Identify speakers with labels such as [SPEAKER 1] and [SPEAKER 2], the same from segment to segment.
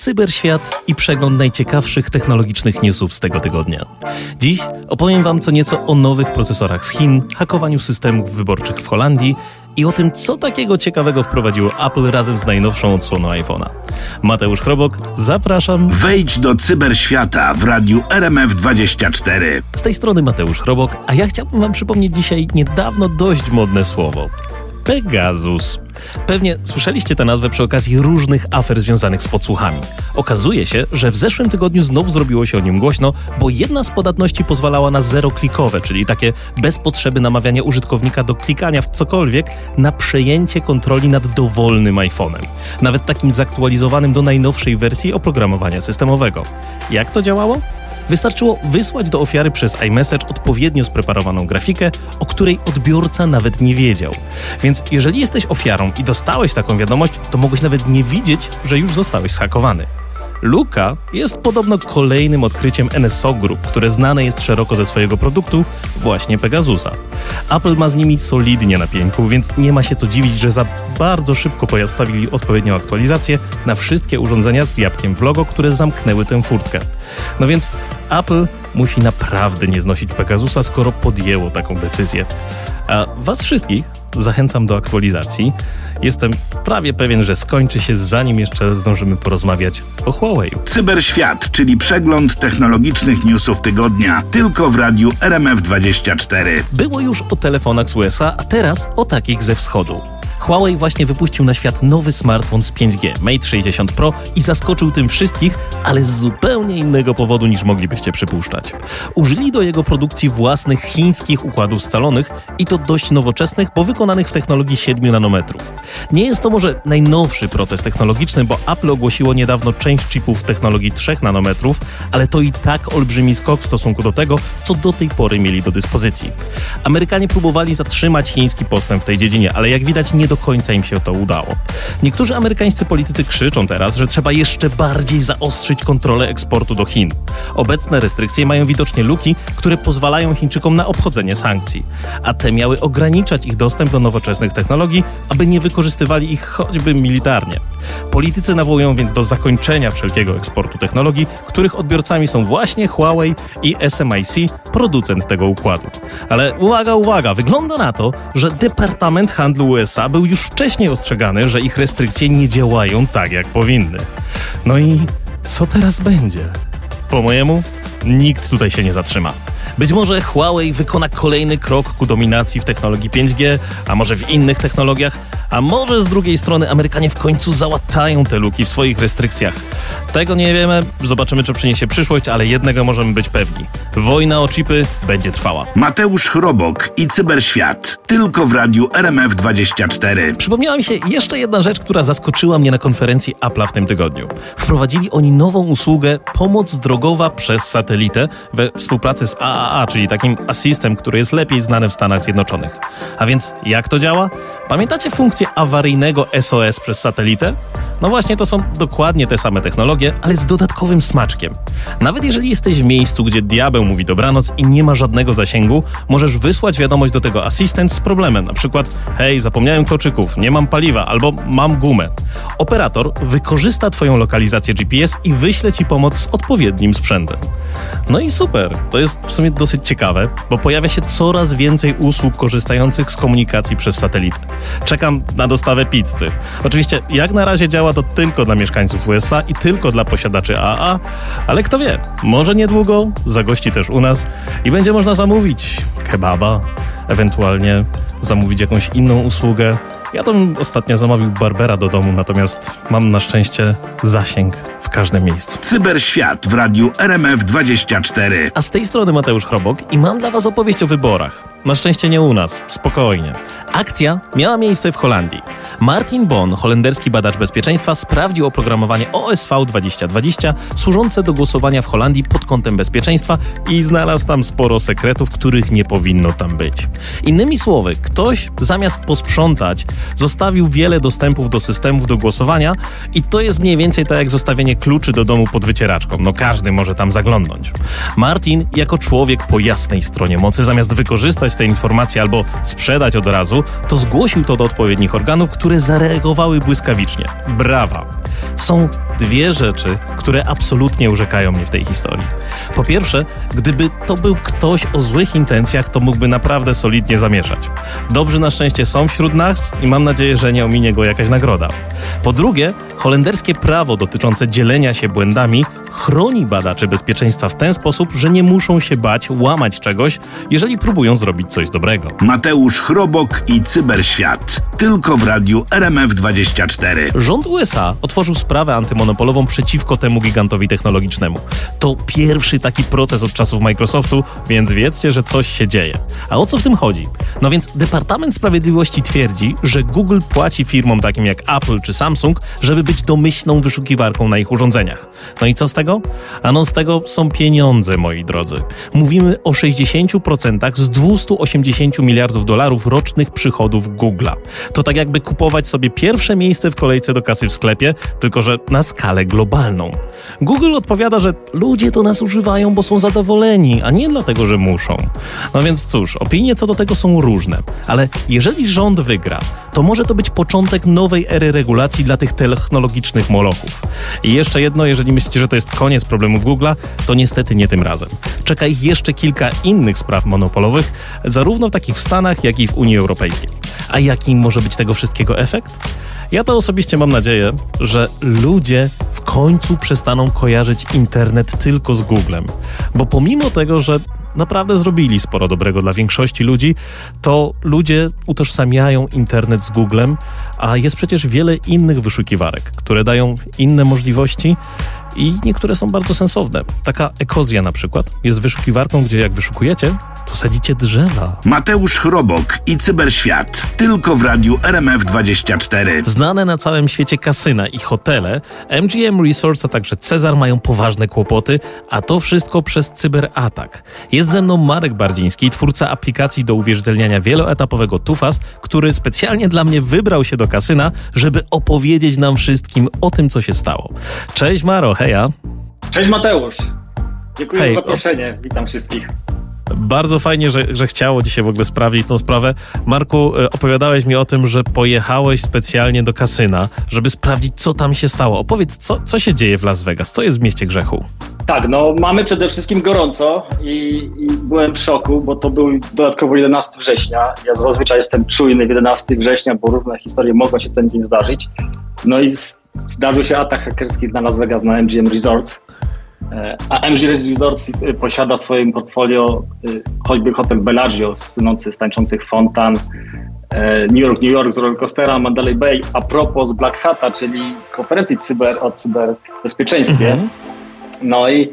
[SPEAKER 1] cyberświat i przegląd najciekawszych technologicznych newsów z tego tygodnia. Dziś opowiem Wam co nieco o nowych procesorach z Chin, hakowaniu systemów wyborczych w Holandii i o tym, co takiego ciekawego wprowadziło Apple razem z najnowszą odsłoną iPhone'a. Mateusz Chrobok, zapraszam.
[SPEAKER 2] Wejdź do cyberświata w radiu RMF24.
[SPEAKER 1] Z tej strony Mateusz Chrobok, a ja chciałbym Wam przypomnieć dzisiaj niedawno dość modne słowo. Pegasus. Pewnie słyszeliście tę nazwę przy okazji różnych afer związanych z podsłuchami. Okazuje się, że w zeszłym tygodniu znowu zrobiło się o nim głośno, bo jedna z podatności pozwalała na zero-klikowe, czyli takie bez potrzeby namawiania użytkownika do klikania w cokolwiek, na przejęcie kontroli nad dowolnym iPhone'em. Nawet takim zaktualizowanym do najnowszej wersji oprogramowania systemowego. Jak to działało? Wystarczyło wysłać do ofiary przez iMessage odpowiednio spreparowaną grafikę, o której odbiorca nawet nie wiedział. Więc jeżeli jesteś ofiarą i dostałeś taką wiadomość, to mogłeś nawet nie widzieć, że już zostałeś zhakowany. Luka jest podobno kolejnym odkryciem NSO Group, które znane jest szeroko ze swojego produktu, właśnie Pegasusa. Apple ma z nimi solidnie na pieńku, więc nie ma się co dziwić, że za bardzo szybko pojastawili odpowiednią aktualizację na wszystkie urządzenia z jabłkiem w logo, które zamknęły tę furtkę. No więc Apple musi naprawdę nie znosić Pegasusa, skoro podjęło taką decyzję. A was wszystkich zachęcam do aktualizacji. Jestem prawie pewien, że skończy się zanim jeszcze zdążymy porozmawiać o Huawei.
[SPEAKER 2] Cyberświat, czyli przegląd technologicznych newsów tygodnia, tylko w radiu RMF24.
[SPEAKER 1] Było już o telefonach z USA, a teraz o takich ze wschodu. Huawei właśnie wypuścił na świat nowy smartfon z 5G, Mate 60 Pro i zaskoczył tym wszystkich, ale z zupełnie innego powodu niż moglibyście przypuszczać. Użyli do jego produkcji własnych chińskich układów scalonych i to dość nowoczesnych, bo wykonanych w technologii 7 nanometrów. Nie jest to może najnowszy proces technologiczny, bo Apple ogłosiło niedawno część chipów technologii 3 nanometrów, ale to i tak olbrzymi skok w stosunku do tego, co do tej pory mieli do dyspozycji. Amerykanie próbowali zatrzymać chiński postęp w tej dziedzinie, ale jak widać nie do końca im się to udało. Niektórzy amerykańscy politycy krzyczą teraz, że trzeba jeszcze bardziej zaostrzyć kontrolę eksportu do Chin. Obecne restrykcje mają widocznie luki, które pozwalają Chińczykom na obchodzenie sankcji, a te miały ograniczać ich dostęp do nowoczesnych technologii, aby nie wykorzystywali ich choćby militarnie. Politycy nawołują więc do zakończenia wszelkiego eksportu technologii, których odbiorcami są właśnie Huawei i SMIC, producent tego układu. Ale uwaga, uwaga, wygląda na to, że Departament Handlu USA był już wcześniej ostrzegany, że ich restrykcje nie działają tak, jak powinny. No i co teraz będzie? Po mojemu, nikt tutaj się nie zatrzyma. Być może Huawei wykona kolejny krok ku dominacji w technologii 5G, a może w innych technologiach, a może z drugiej strony Amerykanie w końcu załatają te luki w swoich restrykcjach. Tego nie wiemy, zobaczymy, czy przyniesie przyszłość, ale jednego możemy być pewni. Wojna o chipy będzie trwała.
[SPEAKER 2] Mateusz Chrobok i Cyberświat, tylko w radiu RMF24.
[SPEAKER 1] Przypomniała mi się jeszcze jedna rzecz, która zaskoczyła mnie na konferencji Apple'a w tym tygodniu. Wprowadzili oni nową usługę pomoc drogowa przez satelitę we współpracy z AAA, czyli takim asystem, który jest lepiej znany w Stanach Zjednoczonych. A więc jak to działa? Pamiętacie funkcję awaryjnego SOS przez satelitę? No właśnie, to są dokładnie te same technologie, ale z dodatkowym smaczkiem. Nawet jeżeli jesteś w miejscu, gdzie diabeł mówi dobranoc i nie ma żadnego zasięgu, możesz wysłać wiadomość do tego asystent z problemem, na przykład hej, zapomniałem kluczyków, nie mam paliwa albo mam gumę. Operator wykorzysta twoją lokalizację GPS i wyśle ci pomoc z odpowiednim sprzętem. No i super, to jest w sumie dosyć ciekawe, bo pojawia się coraz więcej usług korzystających z komunikacji przez satelitę. Czekam na dostawę pizzy. Oczywiście jak na razie działa to tylko dla mieszkańców USA i tylko dla posiadaczy AA, ale kto wie, może niedługo zagości też u nas i będzie można zamówić kebaba, ewentualnie zamówić jakąś inną usługę. Ja bym ostatnio zamówił Barbera do domu, natomiast mam na szczęście zasięg w każdym miejscu.
[SPEAKER 2] Cyberświat w radiu RMF24.
[SPEAKER 1] A z tej strony Mateusz Chrobok i mam dla Was opowieść o wyborach. Na szczęście nie u nas, spokojnie. Akcja miała miejsce w Holandii. Martin Bon, holenderski badacz bezpieczeństwa, sprawdził oprogramowanie OSV 2020 służące do głosowania w Holandii pod kątem bezpieczeństwa i znalazł tam sporo sekretów, których nie powinno tam być. Innymi słowy, ktoś zamiast posprzątać, zostawił wiele dostępów do systemów do głosowania i to jest mniej więcej tak jak zostawienie kluczy do domu pod wycieraczką. No każdy może tam zaglądnąć. Martin, jako człowiek po jasnej stronie mocy, zamiast wykorzystać zweryfikować te informacje albo sprzedać od razu, to zgłosił to do odpowiednich organów, które zareagowały błyskawicznie. Brawa! Są dwie rzeczy, które absolutnie urzekają mnie w tej historii. Po pierwsze, gdyby to był ktoś o złych intencjach, to mógłby naprawdę solidnie zamieszać. Dobrzy na szczęście są wśród nas i mam nadzieję, że nie ominie go jakaś nagroda. Po drugie, holenderskie prawo dotyczące dzielenia się błędami chroni badaczy bezpieczeństwa w ten sposób, że nie muszą się bać łamać czegoś, jeżeli próbują zrobić coś dobrego.
[SPEAKER 2] Mateusz Chrobok i Cyberświat. Tylko w radiu RMF24.
[SPEAKER 1] Rząd USA otworzył sprawę antymonopolową przeciwko temu gigantowi technologicznemu. To pierwszy taki proces od czasów Microsoftu, więc wiedzcie, że coś się dzieje. A o co w tym chodzi? No więc Departament Sprawiedliwości twierdzi, że Google płaci firmom takim jak Apple czy Samsung, żeby być domyślną wyszukiwarką na ich urządzeniach. No i co z tego? Z tego są pieniądze, moi drodzy. Mówimy o 60% z 280 miliardów dolarów rocznych przychodów Google'a. To tak jakby kupować sobie pierwsze miejsce w kolejce do kasy w sklepie, tylko że na skalę globalną. Google odpowiada, że ludzie to nas używają, bo są zadowoleni, a nie dlatego, że muszą. No więc cóż, opinie co do tego są różne, ale jeżeli rząd wygra, to może to być początek nowej ery regulacji dla tych technologicznych molochów. I jeszcze jedno, jeżeli myślicie, że to jest koniec problemów Google'a, to niestety nie tym razem. Czeka ich jeszcze kilka innych spraw monopolowych, zarówno takich w Stanach, jak i w Unii Europejskiej. A jaki może być tego wszystkiego efekt? Ja to osobiście mam nadzieję, że ludzie w końcu przestaną kojarzyć internet tylko z Googlem. Bo pomimo tego, że naprawdę zrobili sporo dobrego dla większości ludzi, to ludzie utożsamiają internet z Googlem, a jest przecież wiele innych wyszukiwarek, które dają inne możliwości i niektóre są bardzo sensowne. Taka Ekozja na przykład jest wyszukiwarką, gdzie jak wyszukujecie, to sadzicie drzewa.
[SPEAKER 2] Mateusz Chrobok i Cyberświat. Tylko w radiu RMF24.
[SPEAKER 1] Znane na całym świecie kasyna i hotele, MGM Resorts, a także Cezar mają poważne kłopoty, a to wszystko przez cyberatak. Jest ze mną Marek Bardziński, twórca aplikacji do uwierzytelniania wieloetapowego Tufas, który specjalnie dla mnie wybrał się do kasyna, żeby opowiedzieć nam wszystkim o tym, co się stało. Cześć Maro, heja.
[SPEAKER 3] Cześć Mateusz. Dziękuję Hej, za zaproszenie. Witam wszystkich.
[SPEAKER 1] Bardzo fajnie, że, że chciało dzisiaj w ogóle sprawdzić tą sprawę. Marku, e, opowiadałeś mi o tym, że pojechałeś specjalnie do kasyna, żeby sprawdzić, co tam się stało. Opowiedz, co, co się dzieje w Las Vegas? Co jest w mieście grzechu?
[SPEAKER 3] Tak, no mamy przede wszystkim gorąco i, i, byłem w szoku, bo to był dodatkowo 11 września. Ja zazwyczaj jestem czujny w 11 września, bo różne historie mogą się ten dzień zdarzyć. No i zdarzył się atak hakerski na Las Vegas na MGM Resort. E, a MG Resorts y, posiada w swoim portfolio y, choćby hotel Bellagio, słynący z tańczących fontan, e, New York, New York z rollercoastera, Mandalay Bay. A propos Black Hata, czyli konferencji cyber o cyberbezpieczeństwie. Mhm. No i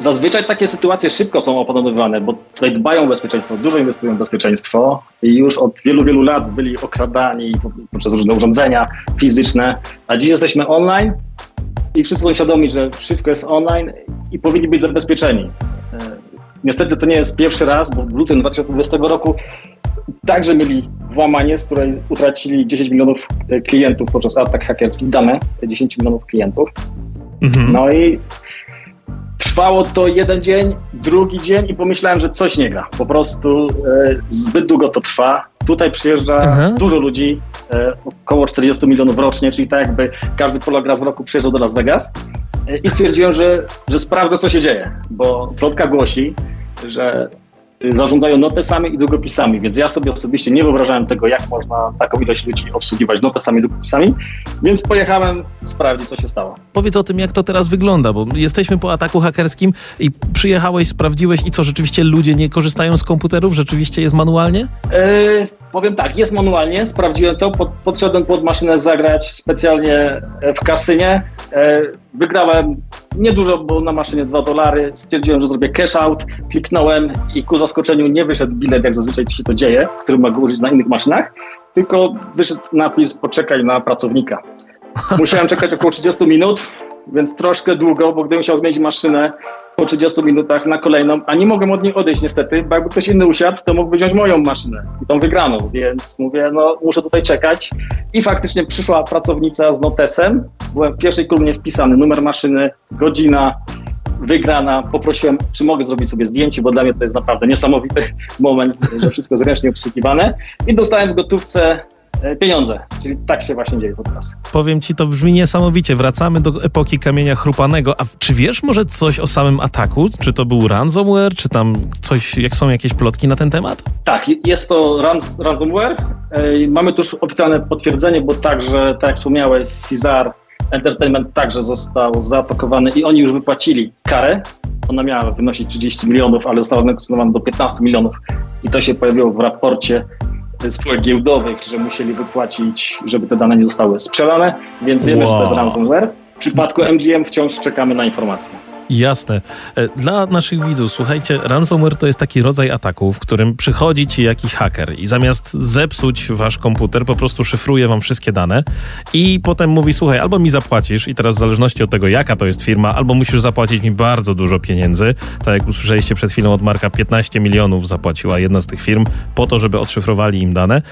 [SPEAKER 3] Zazwyczaj takie sytuacje szybko są opanowywane, bo tutaj dbają o bezpieczeństwo, dużo inwestują w bezpieczeństwo i już od wielu, wielu lat byli okradani poprzez różne urządzenia fizyczne, a dziś jesteśmy online i wszyscy są świadomi, że wszystko jest online i powinni być zabezpieczeni. E, niestety to nie jest pierwszy raz, bo w lutym 2020 roku także mieli włamanie, z której utracili 10 milionów e, klientów podczas atak hakerskich, dane 10 milionów klientów. Mhm. No i trwało to jeden dzień, drugi dzień i pomyślałem, że coś nie gra. Po prostu e, zbyt długo to trwa. Tutaj przyjeżdża Aha. dużo ludzi, e, około 40 milionów rocznie, czyli tak jakby każdy Polak raz w roku przyjeżdżał do Las Vegas. E, I stwierdziłem, że, że sprawdzę, co się dzieje, bo plotka głosi, że zarządzają notesami i długopisami, więc ja sobie osobiście nie wyobrażałem tego, jak można taką ilość ludzi obsługiwać notesami i długopisami, więc pojechałem sprawdzić, co się stało.
[SPEAKER 1] Powiedz o tym, jak to teraz wygląda, bo jesteśmy po ataku hakerskim i przyjechałeś, sprawdziłeś i co, rzeczywiście ludzie nie korzystają z komputerów? Rzeczywiście jest manualnie?
[SPEAKER 3] Yy, powiem tak, jest manualnie, sprawdziłem to, pod, podszedłem pod maszynę zagrać specjalnie w kasynie, yy, wygrałem niedużo, bo na maszynie 2 dolary. Stwierdziłem, że zrobię cash out, kliknąłem i ku zaskoczeniu nie wyszedł bilet, jak zazwyczaj się to dzieje, który mogę użyć na innych maszynach, tylko wyszedł napis poczekaj na pracownika. Musiałem czekać około 30 minut, więc troszkę długo, bo gdybym chciał zmienić maszynę po 30 minutach na kolejną, a nie mogłem od niej odejść niestety, bo jakby ktoś inny usiadł, to mógłby wziąć moją maszynę i tą wygraną, więc mówię, no muszę tutaj czekać. I faktycznie przyszła pracownica z notesem, byłem w pierwszej kolumnie wpisany numer maszyny, godzina, wygrana. Poprosiłem, czy mogę zrobić sobie zdjęcie, bo dla mnie to jest naprawdę niesamowity moment, że wszystko jest ręcznie obsługiwane. I dostałem w gotówce pieniądze. Czyli tak się właśnie dzieje to teraz.
[SPEAKER 1] Powiem ci, to brzmi niesamowicie. Wracamy do epoki kamienia chrupanego. A czy wiesz może coś o samym ataku? Czy to był ransomware? Czy tam coś, jak są jakieś plotki na ten temat?
[SPEAKER 3] Tak, jest to rans ransomware. E, mamy tu już oficjalne potwierdzenie, bo także, tak jak wspomniałeś, Cesar Entertainment także został zaatakowany i oni już wypłacili karę. Ona miała wynosić 30 milionów, ale została znegocjowana do 15 milionów i to się pojawiło w raporcie spółek giełdowych, że musieli wypłacić, żeby te dane nie zostały sprzedane, więc wiemy, wow. że to jest ransomware. W przypadku MGM wciąż czekamy na informacje.
[SPEAKER 1] Jasne. E, dla naszych widzów, słuchajcie, ransomware to jest taki rodzaj ataku, w którym przychodzi ci jakiś haker i zamiast zepsuć wasz komputer, po prostu szyfruje wam wszystkie dane i potem mówi, słuchaj, albo mi zapłacisz i teraz w zależności od tego, jaka to jest firma, albo musisz zapłacić mi bardzo dużo pieniędzy. Tak jak usłyszeliście przed chwilą od Marka, 15 milionów zapłaciła jedna z tych firm po to, żeby odszyfrowali im dane,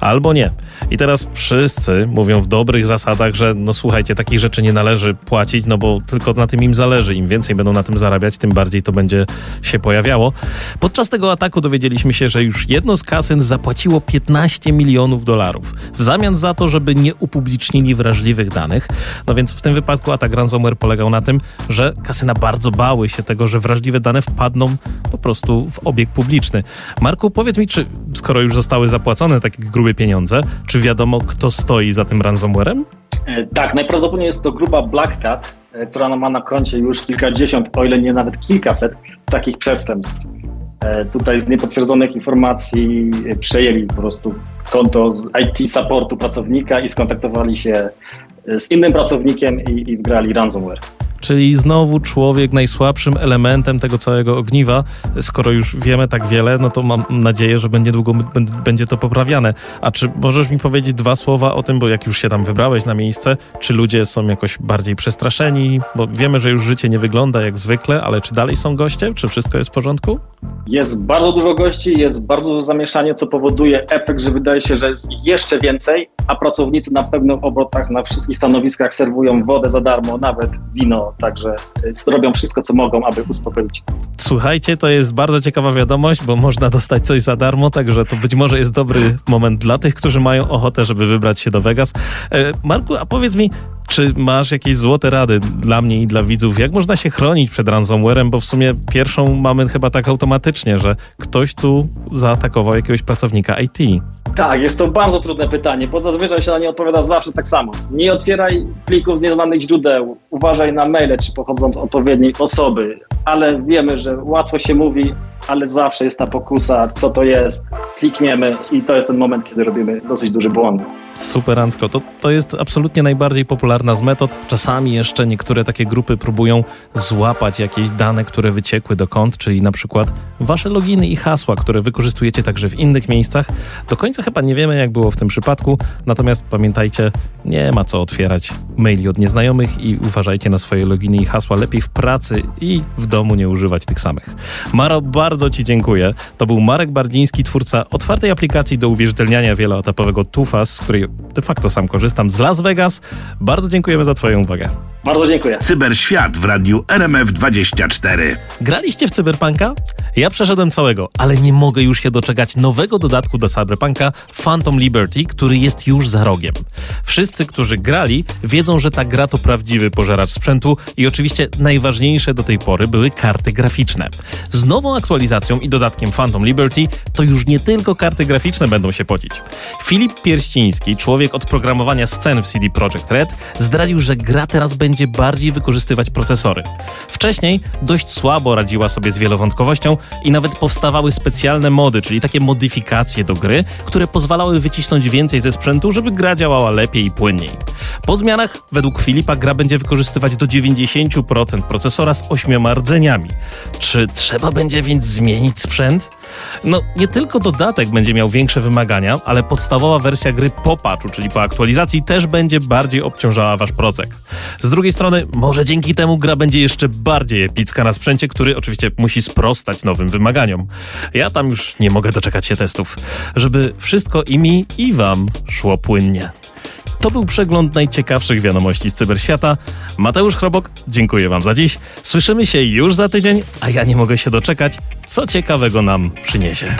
[SPEAKER 1] albo nie. I teraz wszyscy mówią w dobrych zasadach, że no słuchajcie, takich rzeczy nie należy płacić, no bo tylko na tym im zależy. Im więcej więcej będą na tym zarabiać, tym bardziej to będzie się pojawiało. Podczas tego ataku dowiedzieliśmy się, że już jedno z kasyn zapłaciło 15 milionów dolarów w zamian za to, żeby nie upublicznili wrażliwych danych. No więc w tym wypadku atak ransomware polegał na tym, że kasyna bardzo bały się tego, że wrażliwe dane wpadną po prostu w obieg publiczny. Marku, powiedz mi, czy skoro już zostały zapłacone takie grube pieniądze, czy wiadomo, kto stoi za tym ransomwarem?
[SPEAKER 3] E, tak, najprawdopodobniej jest to grupa Black Cat, która ma na koncie już kilkadziesiąt, o ile nie nawet kilkaset takich przestępstw. E, tutaj z niepotwierdzonych informacji przejęli po prostu konto z IT supportu pracownika i skontaktowali się z innym pracownikiem i, i wgrali ransomware.
[SPEAKER 1] Czyli znowu człowiek najsłabszym elementem tego całego ogniwa. Skoro już wiemy tak wiele, no to mam nadzieję, że będzie długo będzie to poprawiane. A czy możesz mi powiedzieć dwa słowa o tym, bo jak już się tam wybrałeś na miejsce, czy ludzie są jakoś bardziej przestraszeni? Bo wiemy, że już życie nie wygląda jak zwykle, ale czy dalej są goście? Czy wszystko jest w porządku?
[SPEAKER 3] Jest bardzo dużo gości, jest bardzo dużo zamieszanie, co powoduje efekt, że wydaje się, że jest jeszcze więcej, a pracownicy na pewnych obrotach na wszystkich stanowiskach serwują wodę za darmo, nawet wino, także y, robią wszystko, co mogą, aby uspokoić.
[SPEAKER 1] Słuchajcie, to jest bardzo ciekawa wiadomość, bo można dostać coś za darmo, także to być może jest dobry moment dla tych, którzy mają ochotę, żeby wybrać się do Vegas. E, Marku, a powiedz mi, czy masz jakieś złote rady dla mnie i dla widzów? Jak można się chronić przed ransomwarem? Bo w sumie pierwszą mamy chyba tak automatycznie, że ktoś tu zaatakował jakiegoś pracownika IT.
[SPEAKER 3] Tak, jest to bardzo trudne pytanie, bo zazwyczaj się na nie odpowiada zawsze tak samo. Nie otwieraj plików z nieznanych źródeł, uważaj na maile, czy pochodzą od odpowiedniej osoby, ale wiemy, że łatwo się mówi, ale zawsze jest ta pokusa, co to jest, klikniemy i to jest ten moment, kiedy robimy dosyć duży błąd.
[SPEAKER 1] Super, Ansko. To, to jest absolutnie najbardziej popularna z metod. Czasami jeszcze niektóre takie grupy próbują złapać jakieś dane, które wyciekły do kont, czyli na przykład wasze loginy i hasła, które wykorzystujecie także w innych miejscach. Do końca chyba nie wiemy, jak było w tym przypadku, natomiast pamiętajcie, nie ma co otwierać maili od nieznajomych i uważajcie na swoje loginy i hasła. Lepiej w pracy i w domu nie używać tych samych. Maro, bardzo Ci dziękuję. To był Marek Bardziński, twórca otwartej aplikacji do uwierzytelniania wieloetapowego TUFAS, z której de facto sam korzystam z Las Vegas. Bardzo dziękujemy za Twoją uwagę.
[SPEAKER 3] Bardzo dziękuję.
[SPEAKER 2] Cyberświat w radiu RMF24.
[SPEAKER 1] Graliście w Cyberpunka? Ja przeszedłem całego, ale nie mogę już się doczekać nowego dodatku do Cyberpunka Phantom Liberty, który jest już za rogiem. Wszyscy, którzy grali, wiedzą, że ta gra to prawdziwy pożeracz sprzętu i oczywiście najważniejsze do tej pory były karty graficzne. Z nową aktualizacją i dodatkiem Phantom Liberty to już nie tylko karty graficzne będą się podzić. Filip Pierściński, człowiek od programowania scen w CD Projekt Red, zdradził, że gra teraz będzie bardziej wykorzystywać procesory. Wcześniej dość słabo radziła sobie z wielowątkowością i nawet powstawały specjalne mody, czyli takie modyfikacje do gry, które pozwalały wycisnąć więcej ze sprzętu, żeby gra działała lepiej i płynniej. Po zmianach, według Filipa, gra będzie wykorzystywać do 90% procesora z ośmioma rdzeniami. Czy trzeba będzie więc zmienić sprzęt? No, nie tylko dodatek będzie miał większe wymagania, ale podstawowa wersja gry po patchu, czyli po aktualizacji, też będzie bardziej obciążała wasz procek. Z drugiej strony, może dzięki temu gra będzie jeszcze bardziej epicka na sprzęcie, który oczywiście musi sprostać nowym wymaganiom. Ja tam już nie mogę doczekać się testów, żeby wszystko i mi, i wam szło płynnie. To był przegląd najciekawszych wiadomości z cyberświata. Mateusz Chrobok, dziękuję Wam za dziś. Słyszymy się już za tydzień, a ja nie mogę się doczekać, co ciekawego nam przyniesie.